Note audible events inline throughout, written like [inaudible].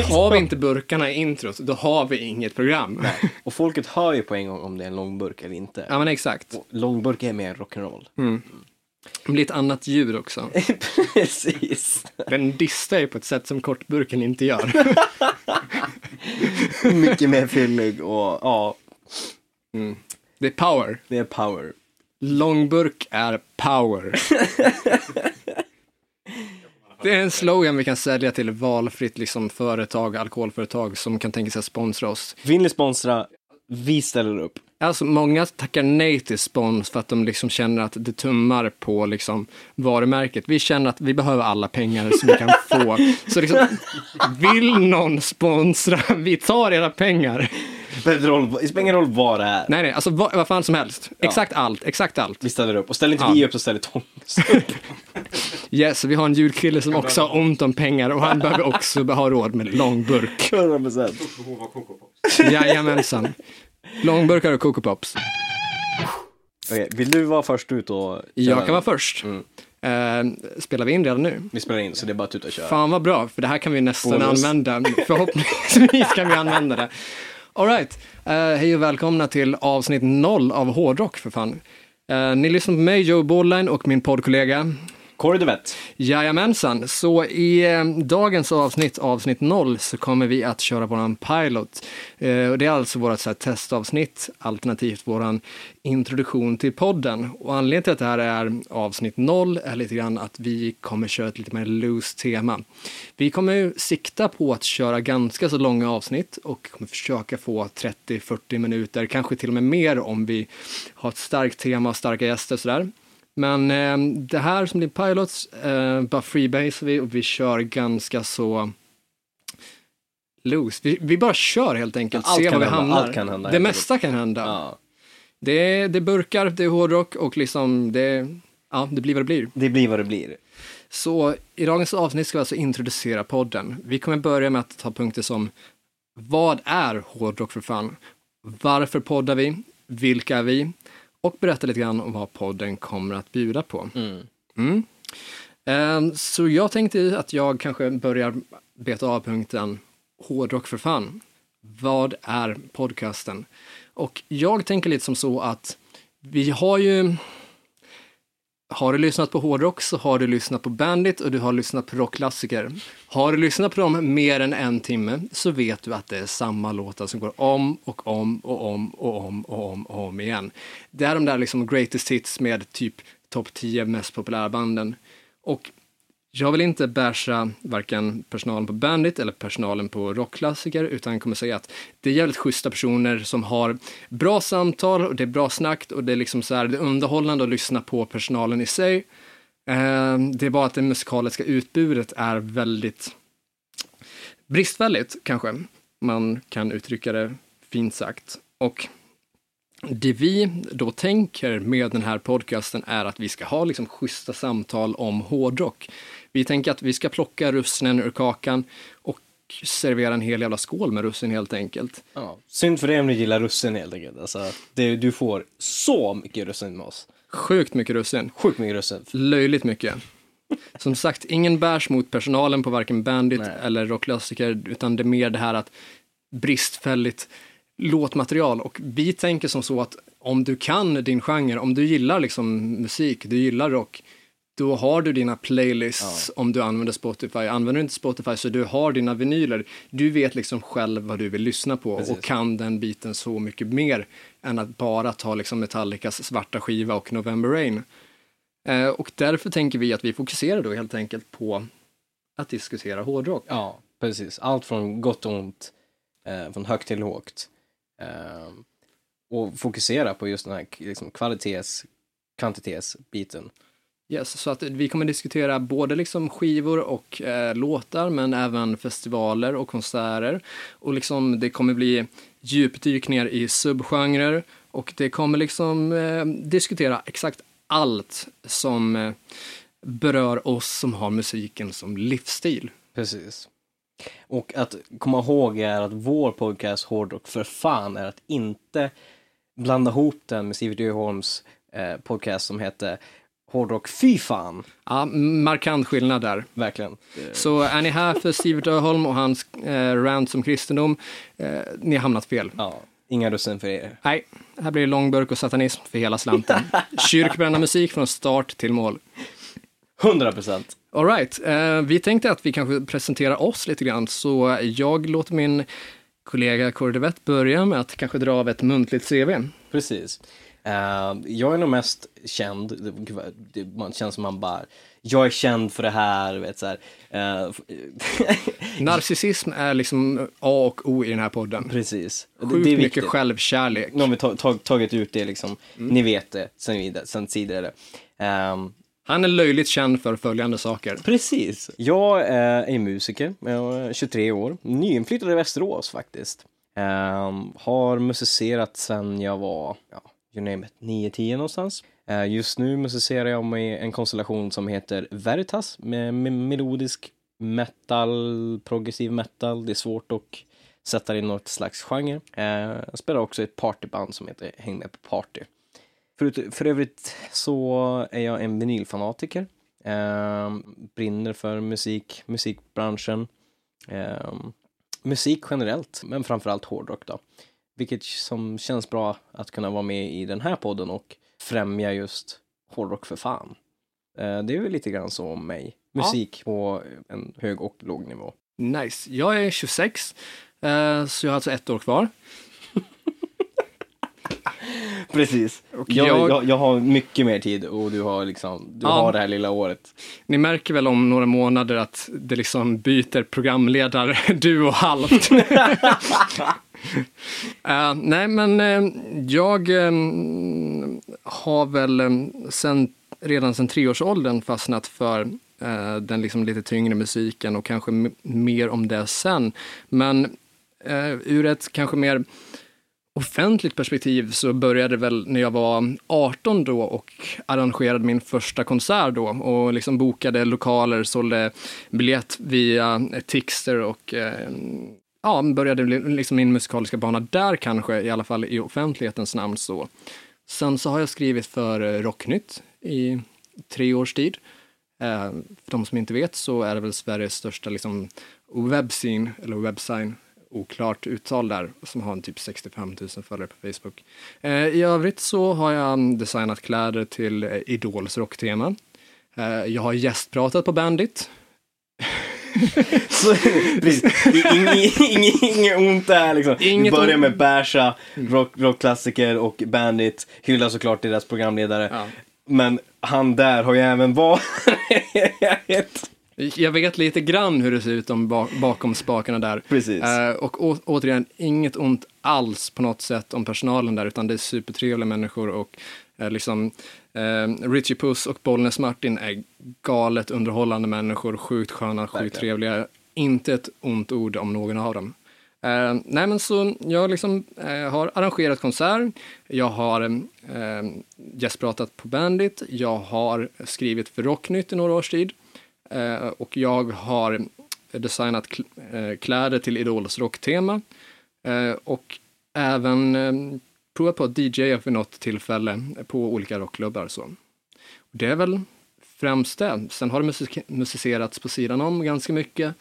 alltså, har vi inte burkarna i introt, då har vi inget program. Och folket hör ju på en gång om det är en långburk eller inte. Ja, men exakt. Och Långburk är mer rock'n'roll. Det blir ett annat ljud också. [laughs] Precis. Den distar ju på ett sätt som kortburken inte gör. [laughs] Mycket mer fyllig och ja, Det är power. det är power. Långburk är power. [laughs] Det är en slogan vi kan sälja till valfritt liksom, företag, alkoholföretag som kan tänka sig att sponsra oss. Vill ni sponsra, vi ställer upp. Alltså många tackar nej till spons för att de liksom känner att det tummar på liksom varumärket. Vi känner att vi behöver alla pengar som vi kan få. Så liksom, vill någon sponsra, vi tar era pengar. Spelar roll- det spelar ingen roll vad det är. Nej, nej, alltså vad, vad fan som helst. Exakt allt, exakt allt. Vi ställer upp. Och ställer inte Ja. vi upp så ställer Thomas [laughs] upp. Yes, vi har en julkille som också har ont om pengar och han behöver också ha råd med långburk. 100%. Jajamensan. Långburkar och Coco Pops. Okej, vill du vara först ut och Jag kan vara först. Eh, spelar vi in redan nu? Vi spelar in så det är bara att ut och köra. Fan vad bra, för det här kan vi nästan Bonus. använda. Förhoppningsvis kan vi använda det. Alright, uh, eh, hej och välkomna till avsnitt noll av Hårdrock för fan. Uh, ni lyssnar på mig, Joe Borline och min poddkollega. Corey Jajamensan, så i eh, dagens avsnitt, avsnitt 0, så kommer vi att köra våran pilot. Eh, och det är alltså vårt så här, testavsnitt, alternativt våran introduktion till podden. Och anledningen till att det här är avsnitt 0 är lite grann att vi kommer köra ett lite mer loose tema. Vi kommer sikta på att köra ganska så långa avsnitt och kommer försöka få 30-40 minuter, kanske till och med mer om vi har ett starkt tema och starka gäster sådär. Men eh, det här som blir pilots, eh, bara freebase vi och vi kör ganska så loose. Vi, vi bara kör helt enkelt, ser kan var vi hända, hamnar. allt kan hända, det mesta kan hända. Ja. Det, är, det är burkar, det är hårdrock och liksom det, ja, det blir vad det blir. Det blir vad det blir. Så i dagens avsnitt ska vi alltså introducera podden. Vi kommer börja med att ta punkter som Vad är hårdrock för fan? Varför poddar vi? Vilka är vi? Och berätta lite grann om vad podden kommer att bjuda på. Mm. Ehm, Så jag tänkte att jag kanske börjar beta av punkten Hårdrock för fan. Vad är podcasten? Och jag tänker lite som så att vi har ju har du lyssnat på hårdrock så har du lyssnat på Bandit och du har lyssnat på rockklassiker. Har du lyssnat på dem mer än en timme så vet du att det är samma låtar som går om och om och om och om och om och om igen. Det är de där liksom greatest hits med typ topp 10 mest populära banden. Och jag vill inte basha varken personalen på Bandit eller personalen på rockklassiker utan kommer säga att det är jävligt schyssta personer som har bra samtal och det är bra snack och det är liksom så här, det är underhållande att lyssna på personalen i sig. Eh, det är bara att det musikaliska utbudet är väldigt bristfälligt kanske. Man kan uttrycka det fint sagt. Och det vi då tänker med den här podcasten är att vi ska ha liksom schyssta samtal om hårdrock. Vi tänker att vi ska plocka russinen ur kakan och servera en hel jävla skål med russin helt enkelt. Ja. Synd för dig om du gillar russin helt enkelt. Alltså, det, du får så mycket russin med oss. Sjukt mycket russin. Sjukt mycket russin. Löjligt mycket. Som sagt, ingen bärs mot personalen på varken Bandit Nej. eller rockklassiker, utan det är mer det här att bristfälligt låtmaterial. Och vi tänker som så att om du kan din genre, om du gillar liksom musik, du gillar rock, då har du dina playlists om du använder Spotify. Använder du inte Spotify så du har dina vinyler. Du vet liksom själv vad du vill lyssna på Precis. och kan den biten så mycket mer än att bara ta liksom Metallicas svarta skiva och November Rain. Eh, och därför tänker vi att vi fokuserar då helt enkelt på att diskutera hårdrock. Ja, precis. Allt från gott och ont, eh, från högt till lågt. Eh, och fokusera på just den här liksom, kvalitets, kvantitetsbiten. Yes, så att vi kommer diskutera både liksom skivor och eh, låtar, men även festivaler och konserter. Och liksom det kommer bli djupdykningar i subgenrer och det kommer liksom eh, diskutera exakt allt som eh, berör oss som har musiken som livsstil. Precis. Och att komma ihåg är att vår podcast Hårdrock för fan är att inte blanda ihop den med Siewert Öholms eh, podcast som heter Hårdrock fy fan. Ja, markant skillnad där. Verkligen. Så är ni här för Sivert Öholm och hans eh, rant om kristendom, eh, ni har hamnat fel. Ja, inga russin för er. Nej, här blir det långburk och satanism för hela slanten. [laughs] Kyrkbränna-musik från start till mål. 100 procent. All right. Eh, vi tänkte att vi kanske presenterar oss lite grann, så jag låter min kollega Kordevett börja med att kanske dra av ett muntligt CV. Precis. Uh, jag är nog mest känd, man känns som man bara, jag är känd för det här, vet så här. Uh, [laughs] Narcissism är liksom A och O i den här podden. Precis. Sjukt det, är mycket självkärlek. Nu har vi tag, tagit ut det liksom, mm. ni vet det sen, sen tidigare. Um, han är löjligt känd för följande saker. Precis. Jag är musiker, jag är 23 år, nyinflyttad i Västerås faktiskt. Um, har musicerat sen jag var, ja, you name it, 9-10 någonstans. Eh, just nu musicerar jag med en konstellation som heter Veritas med, melodisk metal, progressiv metal. Det är svårt att sätta in något slags genre. Eh, jag spelar också i ett partyband som heter Häng med på party. För, för övrigt så är jag en vinylfanatiker. Ehm, brinner för musik, musikbranschen. Ehm, musik generellt, men framförallt hårdrock då. Vilket som känns bra att kunna vara med i den här podden och främja just hårdrock för fan. Uh, det är väl lite grann så om mig. Musik ja. på en hög och låg nivå. Nice. Jag är 26, eh, så jag har alltså ett år kvar. [laughs] Precis. Jag, jag, jag, har mycket mer tid och du har liksom, du ja, har det här lilla året. Ni märker väl om några månader att det liksom byter programledare, [laughs] du och halvt. [laughs] uh, [laughs] nej, men uh, jag uh, har väl sen, redan sedan treårsåldern fastnat för den liksom lite tyngre musiken och kanske mer om det sen. Men ur ett kanske mer offentligt perspektiv så började väl när jag var 18 då och arrangerade min första konsert då och liksom bokade lokaler, sålde biljett via Tixter och eh, ja, började liksom min musikaliska bana där kanske, i alla fall i offentlighetens namn så. Sen så har jag skrivit för eh, Rocknytt i tre års tid. Eh, för de som inte vet så är det väl Sveriges största liksom webbscene, eller webbsign, oklart uttal där, som har en typ 65 000 följare på Facebook. Eh, I övrigt så har jag designat kläder till Idols rocktema. Jag har gästpratat på Bandit. [laughs] så, inget, inget, inget ont där liksom. Inget Vi börjar med Bärsa, rock, rockklassiker och Bandit, hyllar såklart deras programledare. Ja. Men han där har ju även varit Jag vet lite grann hur det ser ut om bakom spakarna där. Precis. Uh, och å, återigen, inget ont alls på något sätt om personalen där, utan det är supertrevliga människor och uh, liksom uh, Richie Puss och Bollnäs Martin är galet underhållande människor, sjukt sköna, sjukt trevliga. Inte ett ont ord om någon av dem. Uh, nej men så jag liksom, uh, har arrangerat konsert, jag har uh, gästpratat på Bandit, jag har skrivit för Rocknytt i några års tid. Eh, och jag har designat eh, kläder till Idols rocktema eh, och även provat på att DJa för något tillfälle på olika rockklubbar. Så. Det är väl främst det. Sen har det musik musicerats på sidan om ganska mycket.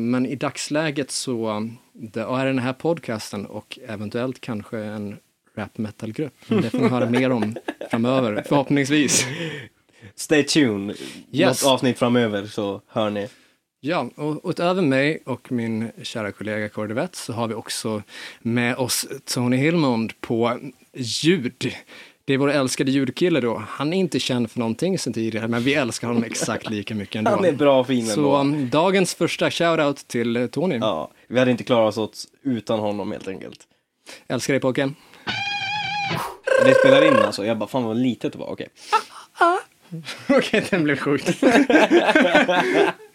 Men i dagsläget så det är den här podcasten och eventuellt kanske en rap metal-grupp. Det får ni höra mer om framöver, förhoppningsvis. Stay tuned. Yes. Något avsnitt framöver så hör ni. Ja, och utöver mig och min kära kollega Kordevett så har vi också med oss Tony Hillmond på ljud. Det är vår älskade ljudkille då. Han är inte känd för någonting sen tidigare, men vi älskar honom exakt lika mycket ändå. Han är bra och fin ändå. Så um, dagens första shoutout till Tony. Ja, vi hade inte klarat oss utan honom helt enkelt. Älskar dig pojken. Det spelar in alltså? Jag bara, fan vad litet det var, okej. Okay. [laughs] Okej, den blev sjukt. [laughs]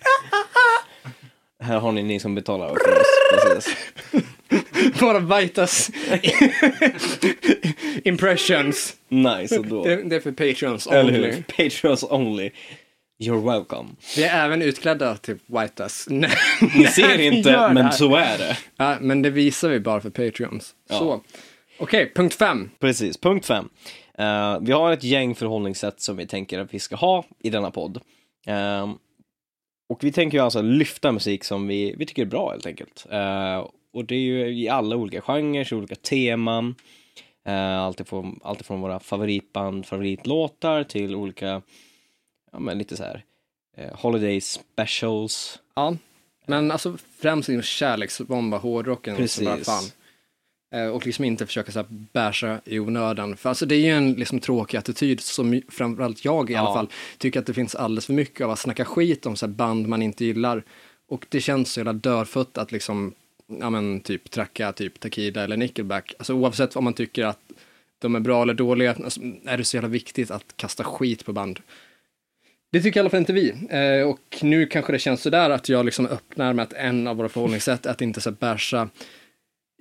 Här har ni ni som betalar för oss. Precis. [laughs] Bara Vitas [laughs] impressions. Nice, och då. Det, det är för Patreons Eller only. hur? Patreons only. You're welcome. Vi är även utklädda till. [laughs] Nej, Ni ser inte, men så är det. Ja, men det visar vi bara för Patreons. Ja. Så. Okej, punkt fem. Precis, punkt fem. Eh, vi har ett gäng förhållningssätt som vi tänker att vi ska ha i denna podd. Eh, och vi tänker ju alltså lyfta musik som vi, vi tycker är bra helt enkelt. Eh, och det är ju i alla olika genrer, olika teman. Uh, alltifrån, alltifrån våra favoritband, favoritlåtar till olika, ja men lite så här, eh, holiday specials. Ja, men alltså främst liksom kärleksbomba hårdrocken. Precis. Så bara fan. Eh, Och liksom inte försöka så här bärsa i onödan. För alltså det är ju en liksom tråkig attityd som framförallt jag i alla Ja. fall tycker att det finns alldeles för mycket av att snacka skit om så här band man inte gillar. Och det känns så jävla dörfött att liksom, ja men typ tracka typ Takida eller Nickelback. Alltså oavsett om man tycker att de är bra eller dåliga, alltså, är det så jävla viktigt att kasta skit på band. Det tycker i alla fall inte vi. Eh, och nu kanske det känns sådär att jag liksom öppnar med att en av våra förhållningssätt är att inte så här bärsa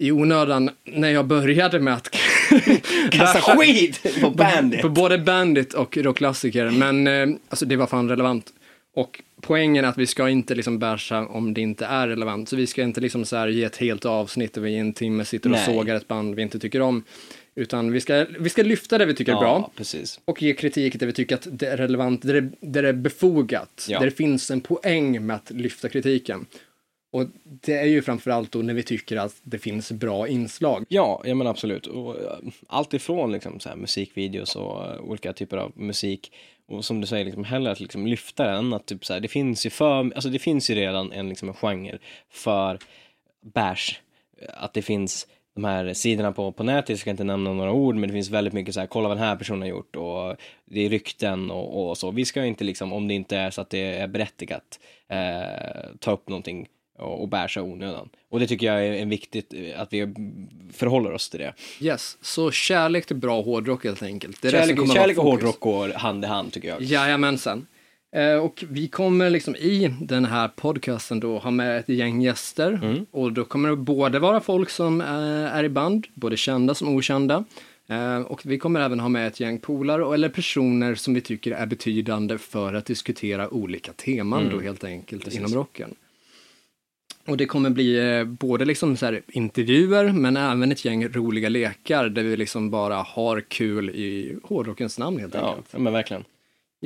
i onödan när jag började med att [laughs] Kasta skit [laughs] på Bandit! på både Bandit och rockklassiker, men eh, alltså det var fan relevant. Och poängen är att vi ska inte liksom bärsa om det inte är relevant, så vi ska inte liksom så här ge ett helt avsnitt där vi i en timme sitter och Nej. sågar ett band vi inte tycker om, utan vi ska, vi ska lyfta det vi tycker är bra Ja, precis. och ge kritik där vi tycker att det är relevant, där det, där det är befogat, Ja. där det finns en poäng med att lyfta kritiken. Och det är ju framförallt då när vi tycker att det finns bra inslag. Ja, ja men absolut. Och, eh, allt ifrån liksom, så här, musikvideos och eh, olika typer av musik. Och som du säger, liksom, hellre att liksom, lyfta den. Att, typ, så här, det, finns ju för, alltså, det finns ju redan en, liksom, en genre för bärs. Att det finns de här sidorna på, på nätet, jag ska inte nämna några ord, men det finns väldigt mycket så här, kolla vad den här personen har gjort och det är rykten och, och så. Vi ska inte liksom, om det inte är så att det är berättigat, eh, ta upp någonting och, och bärsa onödan. Och det tycker jag är en viktigt, eh, att vi förhåller oss till det. Yes, så kärlek till bra hårdrock helt enkelt. Det Kärlek, kärlek och hårdrock går hand i hand tycker jag. Jajamensan. Eh, och vi kommer liksom i den här podcasten då ha med ett gäng gäster. Mm. Och då kommer det både vara folk som eh, är i band, både kända som okända. Och vi kommer även ha med ett gäng polare eller personer som vi tycker är betydande för att diskutera olika teman Mm. då helt enkelt Precis. inom rocken. Och det kommer bli eh, både liksom så intervjuer men även ett gäng roliga lekar där vi liksom bara har kul i hårdrockens namn helt Ja, enkelt. ja, men verkligen.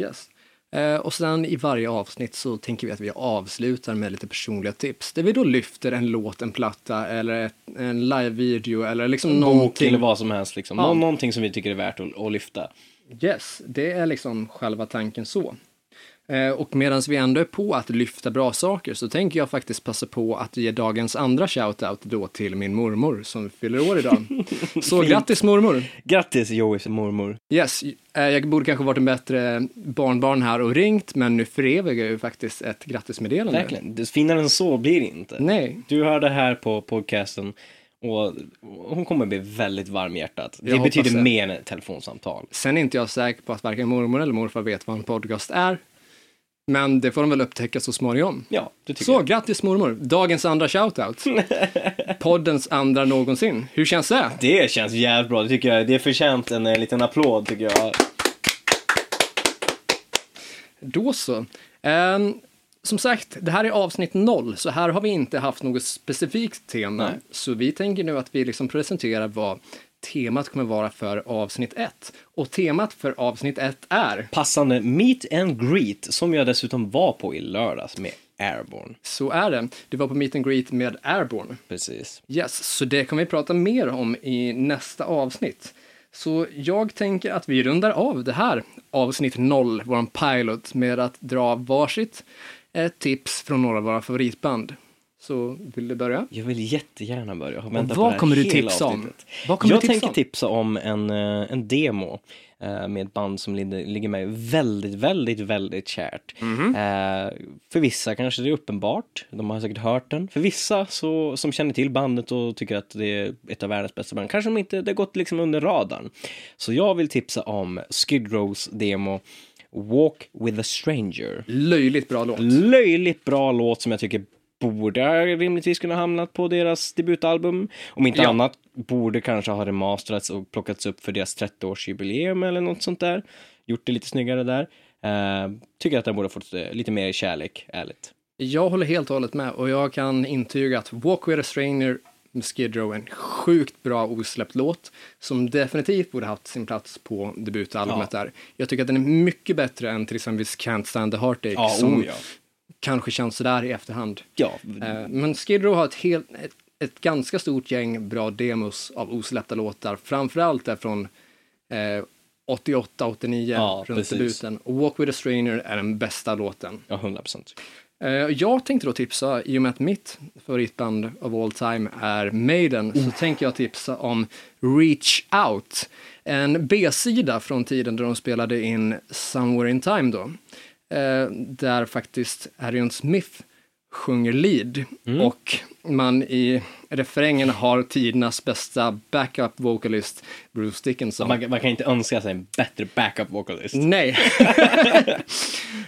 Yes. Eh, och sen i varje avsnitt så tänker vi att vi avslutar med lite personliga tips. Där vi då lyfter en låt, en platta eller ett, en live-video eller liksom Bok någonting. eller vad som helst liksom. Ja. Nå- någonting som vi tycker är värt att, att lyfta. Yes, det är liksom själva tanken så. Eh, och medan vi ändå är på att lyfta bra saker så tänker jag faktiskt passa på att ge dagens andra shoutout då till min mormor som fyller år idag. [laughs] Så grattis mormor! Grattis Joeys mormor. Yes, eh, jag borde kanske varit en bättre barnbarn här och ringt men nu förevigar jag ju faktiskt ett grattismeddelande. Verkligen. Finare än så blir det inte. Nej, Du hör det här på podcasten och hon kommer bli väldigt varm i hjärtat. Det Jag betyder mer än ett telefonsamtal. Sen är inte jag säker på att varken mormor eller morfar vet vad en podcast är. Men det får de väl upptäcka så småningom. Ja, det tycker Så, jag. grattis mormor! Dagens andra shoutout. [laughs] Poddens andra någonsin. Hur känns det? Det känns jävligt bra. Det tycker jag. Det är förtjänt en, eh, liten applåd tycker jag. Då så. Ehm, som sagt, det här är avsnitt noll, så här har vi inte haft något specifikt tema. Nej. Så vi tänker nu att vi liksom presenterar vad temat kommer vara för avsnitt ett. Och temat för avsnitt ett är Passande meet and greet som jag dessutom var på i lördags med Airborne. Så är det. Det var på Meet and Greet med Airborne. Precis. Yes, så det kommer vi prata mer om i nästa avsnitt. Så jag tänker att vi rundar av det här avsnitt 0, vår pilot, med att dra varsitt eh, tips från några av våra favoritband. Så vill du börja? Jag vill jättegärna börja. Jag väntat vad kommer du tipsa om? Vad kommer jag du tipsa tänker om? tipsa om en, eh, en demo eh, med ett band som ligger, mig väldigt, väldigt, väldigt kärt. Mhm. Eh, för vissa kanske det är uppenbart, de har säkert hört den. För vissa så, som känner till bandet och tycker att det är ett av världens bästa band, kanske de inte, det har gått liksom under radarn. Så jag vill tipsa om Skid Rows demo Walk with a stranger. Löjligt bra låt. Löjligt bra låt som jag tycker borde rimligtvis kunna hamnat på deras debutalbum. Om inte Ja. annat borde kanske ha remasterats och plockats upp för deras 30-årsjubileum eller något sånt där. Gjort det lite snyggare där. Eh, tycker att den borde ha fått eh, lite mer kärlek, ärligt. Jag håller helt och hållet med och jag kan intyga att Walk with a stranger med Skid Row är en sjukt bra osläppt låt som definitivt borde haft sin plats på debutalbumet där. Jag tycker att den är mycket bättre än till exempel Can't Stand the Heartache Ja, som oh ja. Kanske känns sådär i efterhand. Ja, Eh, Men Skid Row har ett, helt, ett, ett ganska stort gäng bra demos av osläppta låtar, framförallt där från eh, 88, 89 Ja, runt precis. debuten. Och Walk with a stranger är den bästa låten. ja 100 procent. Eh, Jag tänkte då tipsa, i och med att mitt favoritband of all time är Maiden, så tänker jag tipsa om Reach Out. En B-sida från tiden då de spelade in Somewhere in Time då. Eh, Där faktiskt Arion Smith sjunger lead och man i refrängen har tidernas bästa backup vocalist Bruce Dickinson. Man, man kan inte önska sig en bättre backup vocalist. Nej. [laughs]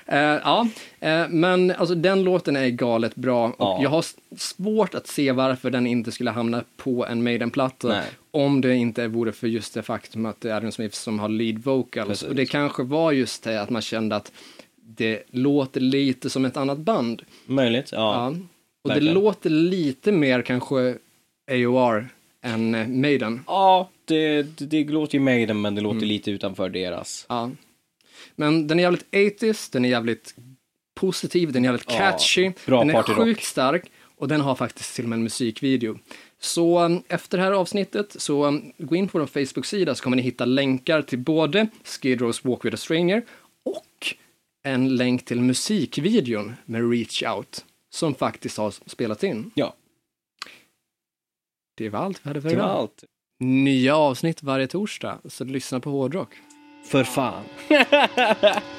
Eh, ja, eh, men alltså den låten är galet bra och Ja. jag har svårt att se varför den inte skulle hamna på en Maiden-platta om det inte vore för just det faktum att det är Aaron Smith som har lead vocals. Precis. Och det kanske var just det att man kände att det låter lite som ett annat band. Möjligt, ja. Ja. Och verkligen. det låter lite mer kanske AOR än Maiden. Ja, det, det, det låter ju Maiden men det låter Mm. lite utanför deras. Ja. Men den är jävligt 80s, den är jävligt positiv, den är jävligt Ja, catchy, den är sjukt stark och den har faktiskt till och med en musikvideo. Så um, efter det här avsnittet så um, gå in på vår Facebook-sida så kommer ni hitta länkar till både Skid Rows Walk with a Stranger och en länk till musikvideon med Reach Out som faktiskt har spelats in. Ja, Det var allt vi hade för det var idag. allt. Nya avsnitt varje torsdag, så lyssna på hårdrock. För fan. [laughs]